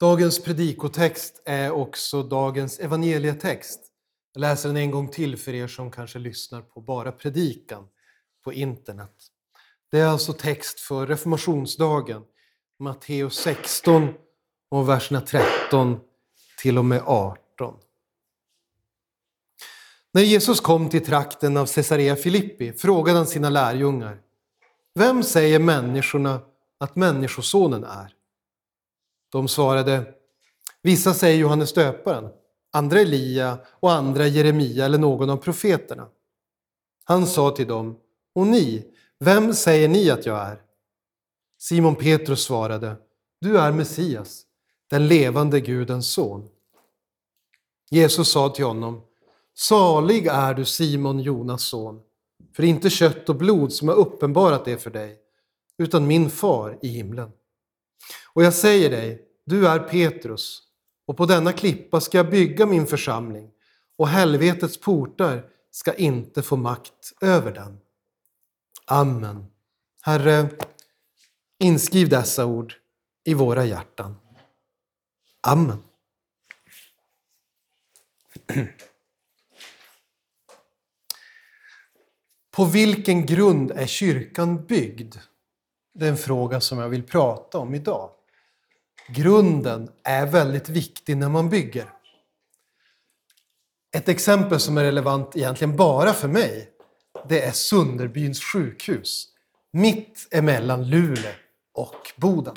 Dagens predikotext är också dagens evangelietext. Jag läser den en gång till för er som kanske lyssnar på bara predikan på internet. Det är alltså text för reformationsdagen, Matteus 16 och verserna 13 till och med 18. När Jesus kom till trakten av Caesarea Filippi frågade han sina lärjungar Vem säger människorna att Människosonen är? De svarade Vissa säger Johannes döparen, andra Elia och andra Jeremia eller någon av profeterna. Han sa till dem Och ni, vem säger ni att jag är? Simon Petrus svarade Du är Messias, den levande Gudens son. Jesus sa till honom Salig är du Simon, Jonas son, för inte kött och blod som har uppenbarat det för dig, utan min far i himlen. Och jag säger dig, du är Petrus, och på denna klippa ska jag bygga min församling, och helvetets portar ska inte få makt över den. Amen. Herre, inskriv dessa ord i våra hjärtan. Amen. På vilken grund är kyrkan byggd? Det är en fråga som jag vill prata om idag. Grunden är väldigt viktig när man bygger. Ett exempel som är relevant egentligen bara för mig, det är Sunderbyns sjukhus. Mitt emellan Luleå och Boden.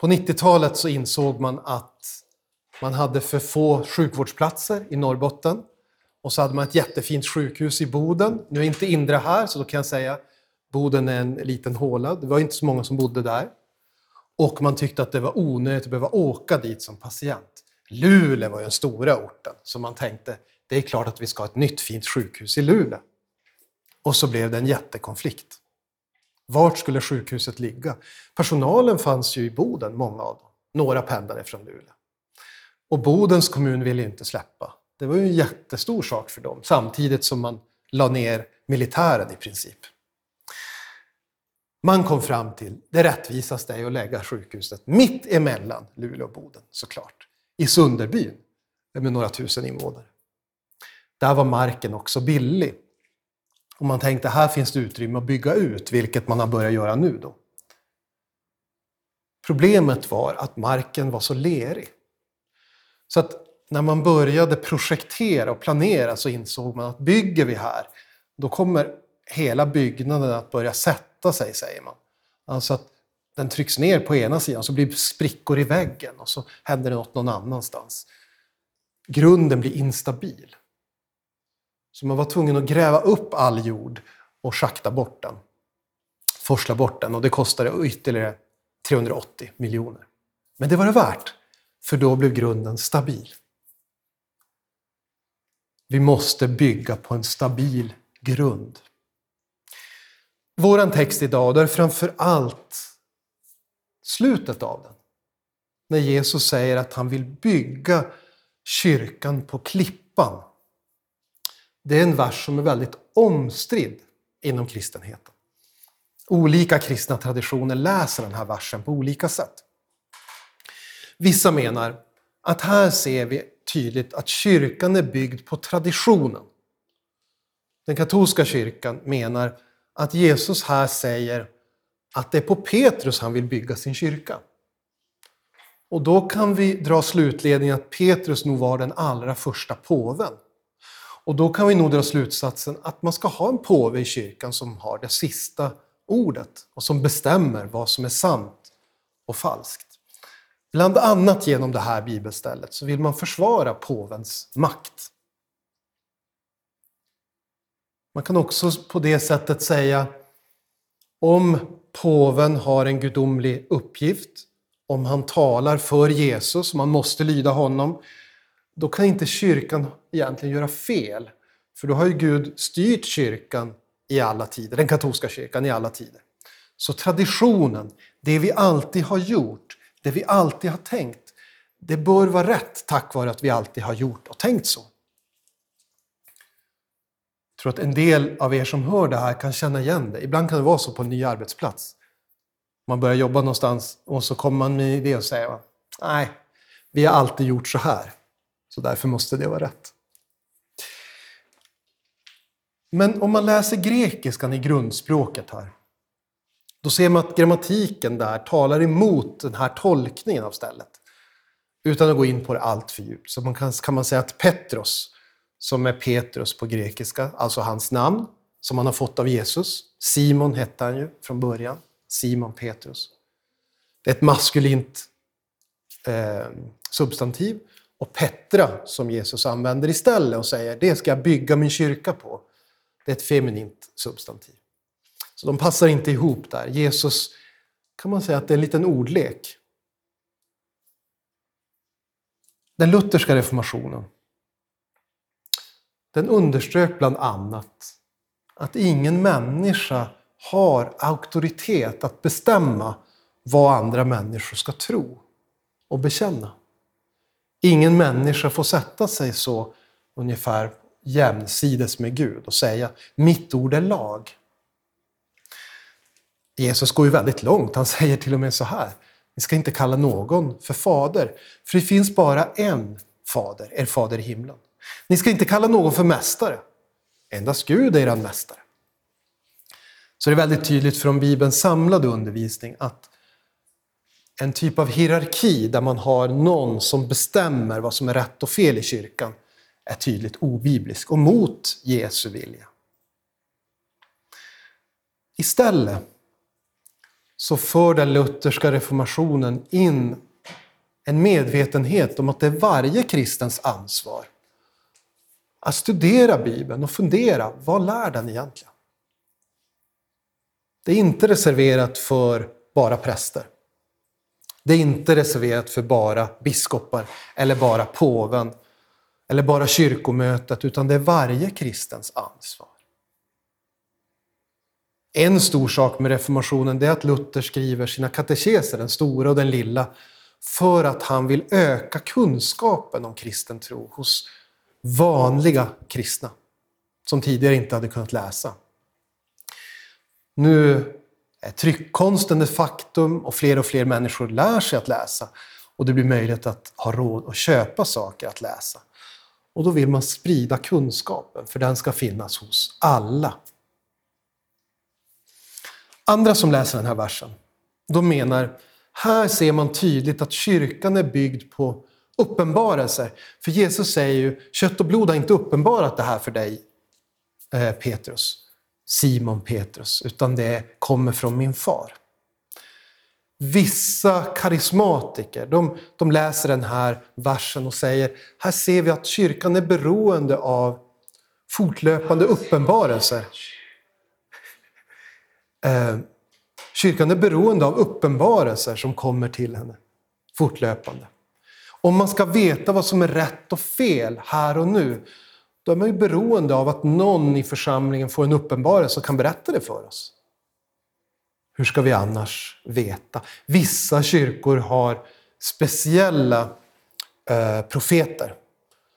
På 90-talet så insåg man att man hade för få sjukvårdsplatser i Norrbotten. Och så hade man ett jättefint sjukhus i Boden. Nu är inte Indra här, så då kan jag säga Boden är en liten håla. Det var inte så många som bodde där. Och man tyckte att det var onödigt att behöva åka dit som patient. Luleå var ju den stora orten, så man tänkte det är klart att vi ska ha ett nytt fint sjukhus i Luleå. Och så blev det en jättekonflikt. Vart skulle sjukhuset ligga? Personalen fanns ju i Boden, många av dem. Några pendlade från Luleå. Och Bodens kommun ville inte släppa. Det var ju en jättestor sak för dem, samtidigt som man la ner militären i princip. Man kom fram till det rättvisaste är att lägga sjukhuset mitt emellan Luleå och Boden, såklart. I Sunderbyn, med några tusen invånare. Där var marken också billig. Och man tänkte här finns det utrymme att bygga ut, vilket man har börjat göra nu. Då. Problemet var att marken var så lerig. Så att när man började projektera och planera så insåg man att bygger vi här, då kommer hela byggnaden att börja sätta sig, säger man. Alltså att den trycks ner på ena sidan, så blir det sprickor i väggen och så händer det något någon annanstans. Grunden blir instabil. Så man var tvungen att gräva upp all jord och schakta bort den. Forsla bort den och det kostade ytterligare 380 miljoner. Men det var det värt, för då blev grunden stabil. Vi måste bygga på en stabil grund. Vår text idag, det är framför allt slutet av den. När Jesus säger att han vill bygga kyrkan på klippan. Det är en vers som är väldigt omstridd inom kristenheten. Olika kristna traditioner läser den här versen på olika sätt. Vissa menar att här ser vi tydligt att kyrkan är byggd på traditionen. Den katolska kyrkan menar att Jesus här säger att det är på Petrus han vill bygga sin kyrka. Och då kan vi dra slutledningen att Petrus nog var den allra första påven. Och då kan vi nog dra slutsatsen att man ska ha en påve i kyrkan som har det sista ordet och som bestämmer vad som är sant och falskt. Bland annat genom det här bibelstället så vill man försvara påvens makt. Man kan också på det sättet säga om påven har en gudomlig uppgift, om han talar för Jesus, man måste lyda honom, då kan inte kyrkan egentligen göra fel. För då har ju Gud styrt kyrkan i alla tider, den katolska kyrkan i alla tider. Så traditionen, det vi alltid har gjort, det vi alltid har tänkt, det bör vara rätt tack vare att vi alltid har gjort och tänkt så. Tror att en del av er som hör det här kan känna igen det. Ibland kan det vara så på en ny arbetsplats. Man börjar jobba någonstans och så kommer man med en idé och säger nej, vi har alltid gjort så här. Så därför måste det vara rätt. Men om man läser grekiskan i grundspråket här, då ser man att grammatiken där talar emot den här tolkningen av stället. Utan att gå in på det allt för djupt. Så man kan, kan man säga att Petros, som är Petrus på grekiska, alltså hans namn, som han har fått av Jesus. Simon hette han ju från början. Simon Petrus. Det är ett maskulint eh, substantiv. Och Petra, som Jesus använder istället och säger det ska jag bygga min kyrka på. Det är ett feminint substantiv. Så de passar inte ihop där. Jesus kan man säga att det är en liten ordlek. Den lutherska reformationen den underströk bland annat att ingen människa har auktoritet att bestämma vad andra människor ska tro och bekänna. Ingen människa får sätta sig så ungefär jämsides med Gud och säga mitt ord är lag. Jesus går ju väldigt långt. Han säger till och med så här. Ni ska inte kalla någon för fader, för det finns bara en fader, er fader i himlen. Ni ska inte kalla någon för mästare. Endast Gud är er mästare. Så det är väldigt tydligt från Bibelns samlade undervisning att en typ av hierarki där man har någon som bestämmer vad som är rätt och fel i kyrkan är tydligt obiblisk och mot Jesu vilja. Istället så för den lutherska reformationen in en medvetenhet om att det är varje kristens ansvar att studera Bibeln och fundera, vad lär den egentligen? Det är inte reserverat för bara präster. Det är inte reserverat för bara biskopar eller bara påven eller bara kyrkomötet, utan det är varje kristens ansvar. En stor sak med reformationen är att Luther skriver sina katekeser, den stora och den lilla, för att han vill öka kunskapen om kristen tro hos vanliga kristna som tidigare inte hade kunnat läsa. Nu är tryckkonsten ett faktum och fler och fler människor lär sig att läsa och det blir möjligt att ha råd att köpa saker att läsa. Och då vill man sprida kunskapen, för den ska finnas hos alla. Andra som läser den här versen, de menar, här ser man tydligt att kyrkan är byggd på uppenbarelser. För Jesus säger ju, kött och blod har inte uppenbarat det här för dig, eh, Petrus, Simon Petrus, utan det kommer från min far. Vissa karismatiker, de, de läser den här versen och säger, här ser vi att kyrkan är beroende av fortlöpande uppenbarelser. Eh, kyrkan är beroende av uppenbarelser som kommer till henne fortlöpande. Om man ska veta vad som är rätt och fel här och nu, då är man ju beroende av att någon i församlingen får en uppenbarelse och kan berätta det för oss. Hur ska vi annars veta? Vissa kyrkor har speciella eh, profeter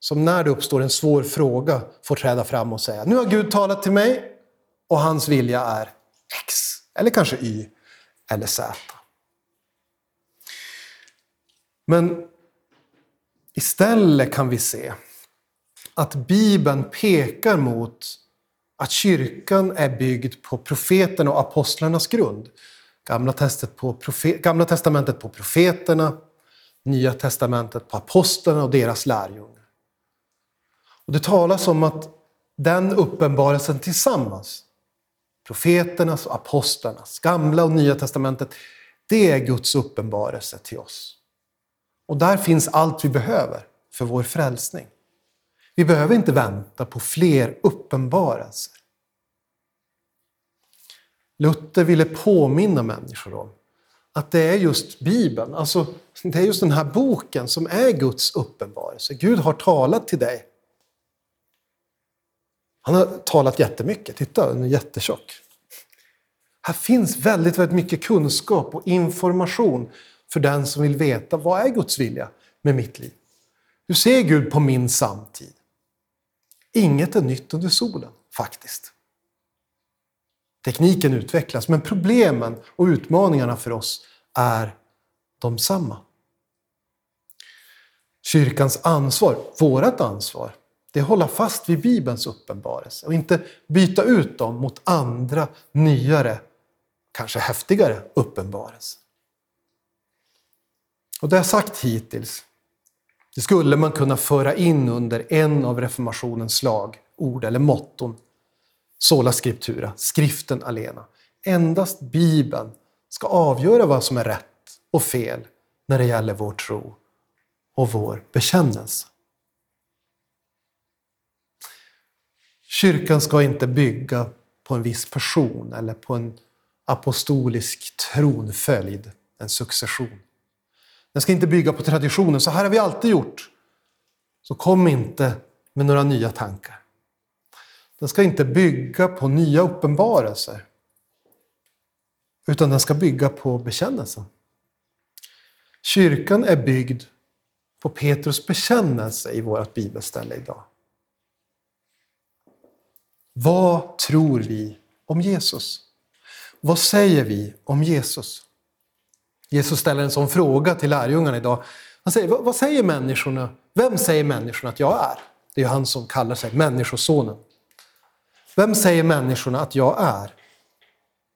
som när det uppstår en svår fråga får träda fram och säga nu har Gud talat till mig och hans vilja är X, eller kanske Y eller Z. Men Istället kan vi se att Bibeln pekar mot att kyrkan är byggd på profeterna och apostlarnas grund. Gamla, på profet, Gamla testamentet på profeterna, Nya testamentet på apostlarna och deras lärjungar. Och det talas om att den uppenbarelsen tillsammans, profeternas och apostlarnas, Gamla och Nya testamentet, det är Guds uppenbarelse till oss. Och där finns allt vi behöver för vår frälsning. Vi behöver inte vänta på fler uppenbarelser. Luther ville påminna människor om att det är just Bibeln, alltså det är just den här boken som är Guds uppenbarelse. Gud har talat till dig. Han har talat jättemycket, titta den är jättetjock. Här finns väldigt, väldigt mycket kunskap och information för den som vill veta vad är Guds vilja med mitt liv. Hur ser Gud på min samtid? Inget är nytt under solen, faktiskt. Tekniken utvecklas, men problemen och utmaningarna för oss är de samma. Kyrkans ansvar, vårt ansvar, det är att hålla fast vid Bibelns uppenbarelse och inte byta ut dem mot andra, nyare, kanske häftigare uppenbarelser. Och det jag sagt hittills, det skulle man kunna föra in under en av reformationens slag, ord eller motton. Sola scriptura, skriften alena. Endast Bibeln ska avgöra vad som är rätt och fel när det gäller vår tro och vår bekännelse. Kyrkan ska inte bygga på en viss person eller på en apostolisk tronföljd, en succession. Den ska inte bygga på traditionen, så här har vi alltid gjort. Så kom inte med några nya tankar. Den ska inte bygga på nya uppenbarelser. Utan den ska bygga på bekännelsen. Kyrkan är byggd på Petrus bekännelse i vårt bibelställe idag. Vad tror vi om Jesus? Vad säger vi om Jesus? Jesus ställer en sån fråga till lärjungarna idag. Han säger, vad säger människorna? Vem säger människorna att jag är? Det är han som kallar sig Människosonen. Vem säger människorna att jag är?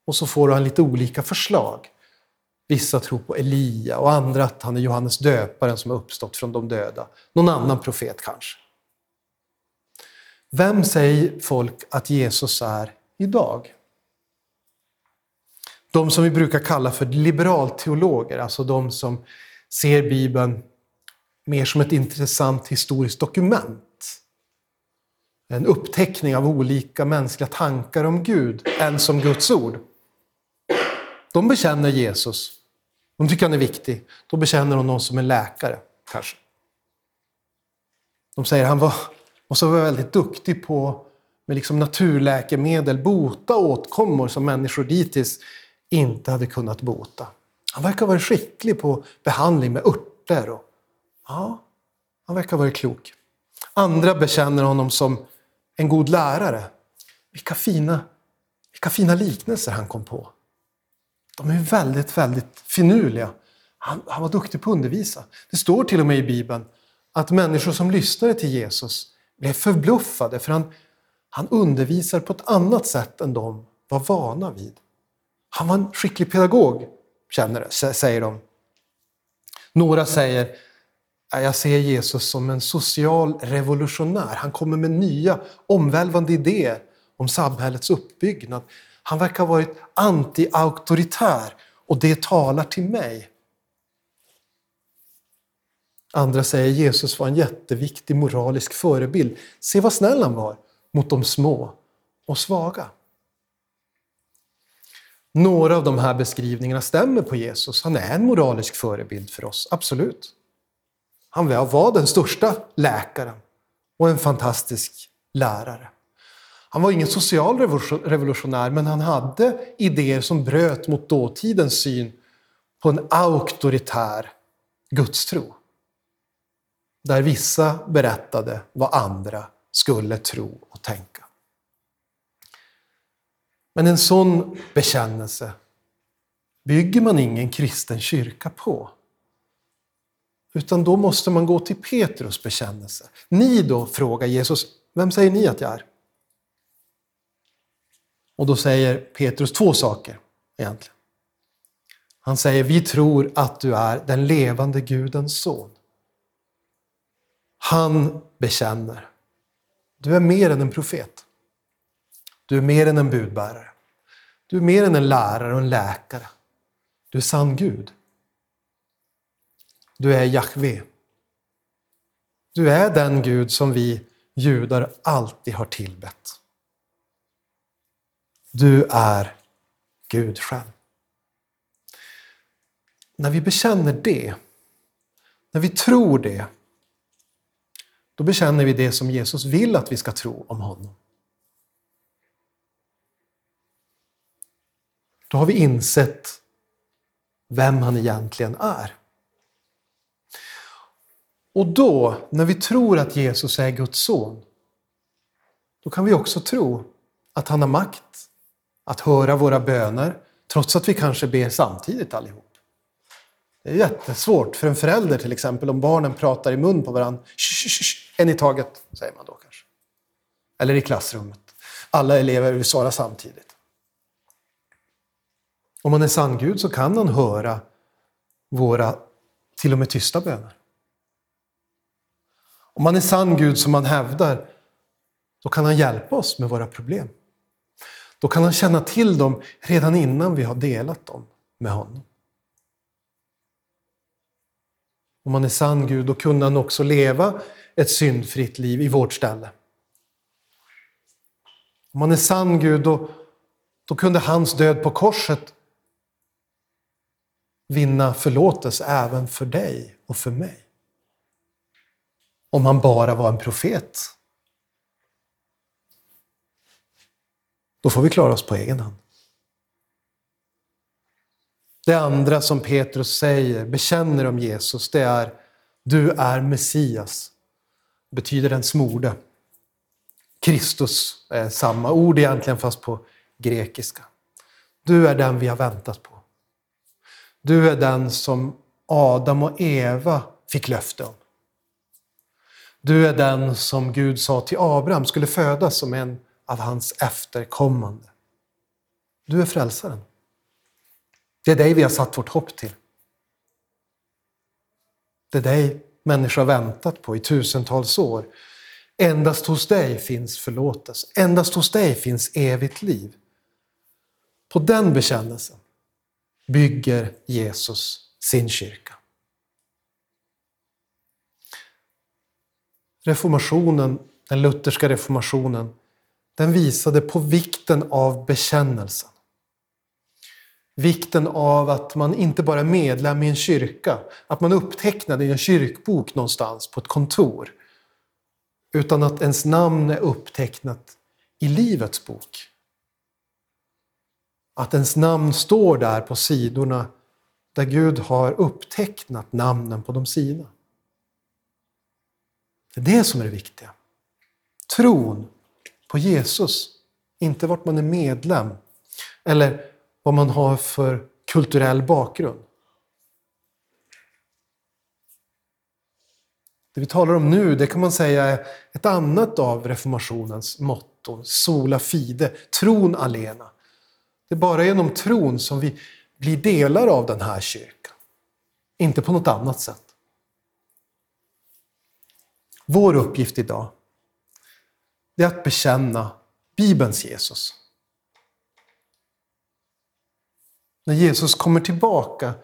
Och så får han lite olika förslag. Vissa tror på Elia och andra att han är Johannes döparen som har uppstått från de döda. Någon annan profet kanske. Vem säger folk att Jesus är idag? De som vi brukar kalla för liberalteologer, alltså de som ser Bibeln mer som ett intressant historiskt dokument. En uppteckning av olika mänskliga tankar om Gud, än som Guds ord. De bekänner Jesus. De tycker han är viktig. Då bekänner de någon som en läkare, kanske. De säger han var, måste vara väldigt duktig på med liksom naturläkemedel, bota åtkommor som människor dittills inte hade kunnat bota. Han verkar ha varit skicklig på behandling med örter. Och, ja, han verkar ha varit klok. Andra bekänner honom som en god lärare. Vilka fina, vilka fina liknelser han kom på. De är väldigt, väldigt finurliga. Han, han var duktig på att undervisa. Det står till och med i Bibeln att människor som lyssnade till Jesus blev förbluffade för han, han undervisar på ett annat sätt än de var vana vid. Han var en skicklig pedagog, känner, säger de. Några säger jag ser Jesus som en social revolutionär. Han kommer med nya omvälvande idéer om samhällets uppbyggnad. Han verkar ha varit anti-auktoritär och det talar till mig. Andra säger Jesus var en jätteviktig moralisk förebild. Se vad snäll han var mot de små och svaga. Några av de här beskrivningarna stämmer på Jesus. Han är en moralisk förebild för oss, absolut. Han var den största läkaren och en fantastisk lärare. Han var ingen social revolutionär, men han hade idéer som bröt mot dåtidens syn på en auktoritär gudstro. Där vissa berättade vad andra skulle tro och tänka. Men en sån bekännelse bygger man ingen kristen kyrka på. Utan då måste man gå till Petrus bekännelse. Ni då, frågar Jesus, vem säger ni att jag är? Och då säger Petrus två saker egentligen. Han säger, vi tror att du är den levande Gudens son. Han bekänner, du är mer än en profet. Du är mer än en budbärare. Du är mer än en lärare och en läkare. Du är sann Gud. Du är Jahve. Du är den Gud som vi judar alltid har tillbett. Du är Gud själv. När vi bekänner det, när vi tror det, då bekänner vi det som Jesus vill att vi ska tro om honom. Då har vi insett vem han egentligen är. Och då, när vi tror att Jesus är Guds son, då kan vi också tro att han har makt att höra våra böner, trots att vi kanske ber samtidigt allihop. Det är jättesvårt för en förälder till exempel om barnen pratar i mun på varandra. En i taget, säger man då kanske. Eller i klassrummet. Alla elever vill svara samtidigt. Om man är sann Gud så kan han höra våra till och med tysta böner. Om man är sann Gud som man hävdar, då kan han hjälpa oss med våra problem. Då kan han känna till dem redan innan vi har delat dem med honom. Om man är sann Gud, då kunde han också leva ett syndfritt liv i vårt ställe. Om man är sann Gud, då, då kunde hans död på korset vinna förlåtelse även för dig och för mig. Om han bara var en profet. Då får vi klara oss på egen hand. Det andra som Petrus säger, bekänner om Jesus, det är du är Messias. betyder den smorde. Kristus är samma ord egentligen fast på grekiska. Du är den vi har väntat på. Du är den som Adam och Eva fick löfte om. Du är den som Gud sa till Abraham skulle födas som en av hans efterkommande. Du är frälsaren. Det är dig vi har satt vårt hopp till. Det är dig människor har väntat på i tusentals år. Endast hos dig finns förlåtelse. Endast hos dig finns evigt liv. På den bekännelsen bygger Jesus sin kyrka. Reformationen, den lutherska reformationen, den visade på vikten av bekännelsen. Vikten av att man inte bara är medlem i en kyrka, att man är upptecknad i en kyrkbok någonstans på ett kontor, utan att ens namn är upptecknat i Livets bok. Att ens namn står där på sidorna där Gud har upptecknat namnen på de sina. Det är det som är det viktiga. Tron på Jesus, inte vart man är medlem eller vad man har för kulturell bakgrund. Det vi talar om nu, det kan man säga är ett annat av reformationens motton, sola fide, tron alena. Det är bara genom tron som vi blir delar av den här kyrkan. Inte på något annat sätt. Vår uppgift idag är att bekänna Bibelns Jesus. När Jesus kommer tillbaka,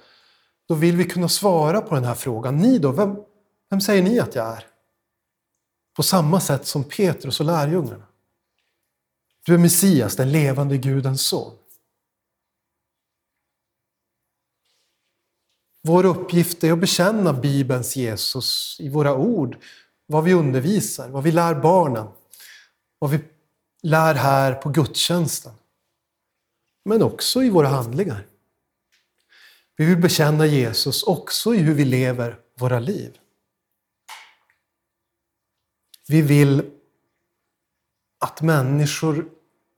då vill vi kunna svara på den här frågan. Ni då, vem, vem säger ni att jag är? På samma sätt som Petrus och lärjungarna. Du är Messias, den levande Gudens son. Vår uppgift är att bekänna Bibelns Jesus i våra ord, vad vi undervisar, vad vi lär barnen, vad vi lär här på gudstjänsten. Men också i våra handlingar. Vi vill bekänna Jesus också i hur vi lever våra liv. Vi vill att människor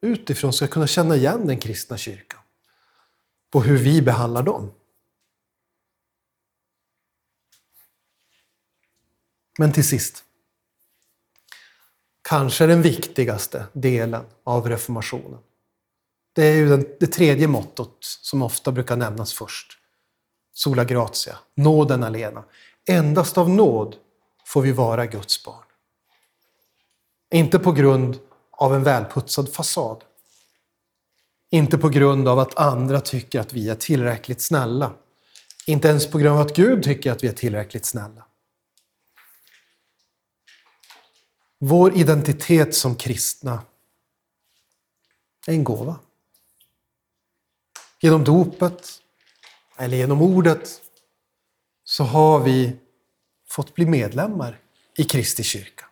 utifrån ska kunna känna igen den kristna kyrkan på hur vi behandlar dem. Men till sist, kanske den viktigaste delen av reformationen. Det är ju den, det tredje mottot som ofta brukar nämnas först. Sola gratia, nåden alena. Endast av nåd får vi vara Guds barn. Inte på grund av en välputsad fasad. Inte på grund av att andra tycker att vi är tillräckligt snälla. Inte ens på grund av att Gud tycker att vi är tillräckligt snälla. Vår identitet som kristna är en gåva. Genom dopet, eller genom ordet, så har vi fått bli medlemmar i Kristi kyrka.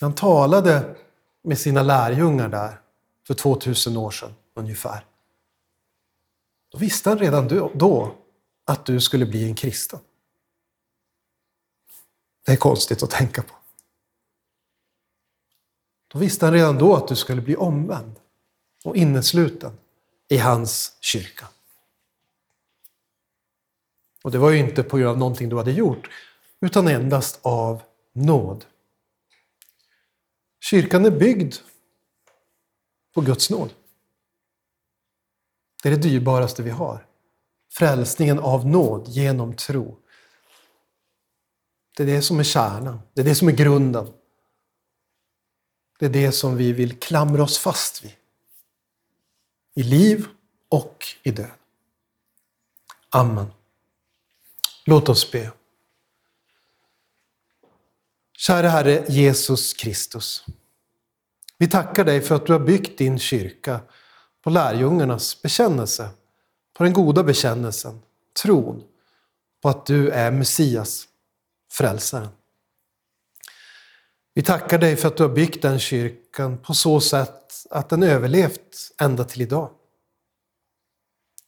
Han talade med sina lärjungar där för 2000 år sedan ungefär. Då visste han redan då att du skulle bli en kristen. Det är konstigt att tänka på. Då visste han redan då att du skulle bli omvänd och innesluten i hans kyrka. Och det var ju inte på grund av någonting du hade gjort, utan endast av nåd. Kyrkan är byggd på Guds nåd. Det är det dyrbaraste vi har. Frälsningen av nåd genom tro. Det är det som är kärnan, det är det som är grunden. Det är det som vi vill klamra oss fast vid. I liv och i död. Amen. Låt oss be. Kära Herre Jesus Kristus. Vi tackar dig för att du har byggt din kyrka på lärjungarnas bekännelse, på den goda bekännelsen, tron på att du är Messias, frälsaren. Vi tackar dig för att du har byggt den kyrkan på så sätt att den överlevt ända till idag.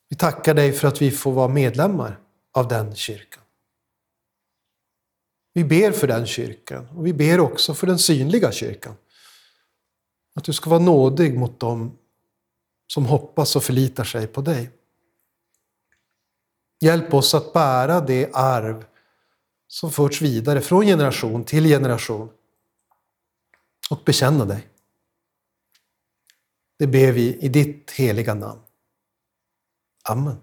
Vi tackar dig för att vi får vara medlemmar av den kyrkan. Vi ber för den kyrkan och vi ber också för den synliga kyrkan. Att du ska vara nådig mot dem som hoppas och förlitar sig på dig. Hjälp oss att bära det arv som förts vidare från generation till generation och bekänna dig. Det ber vi i ditt heliga namn. Amen.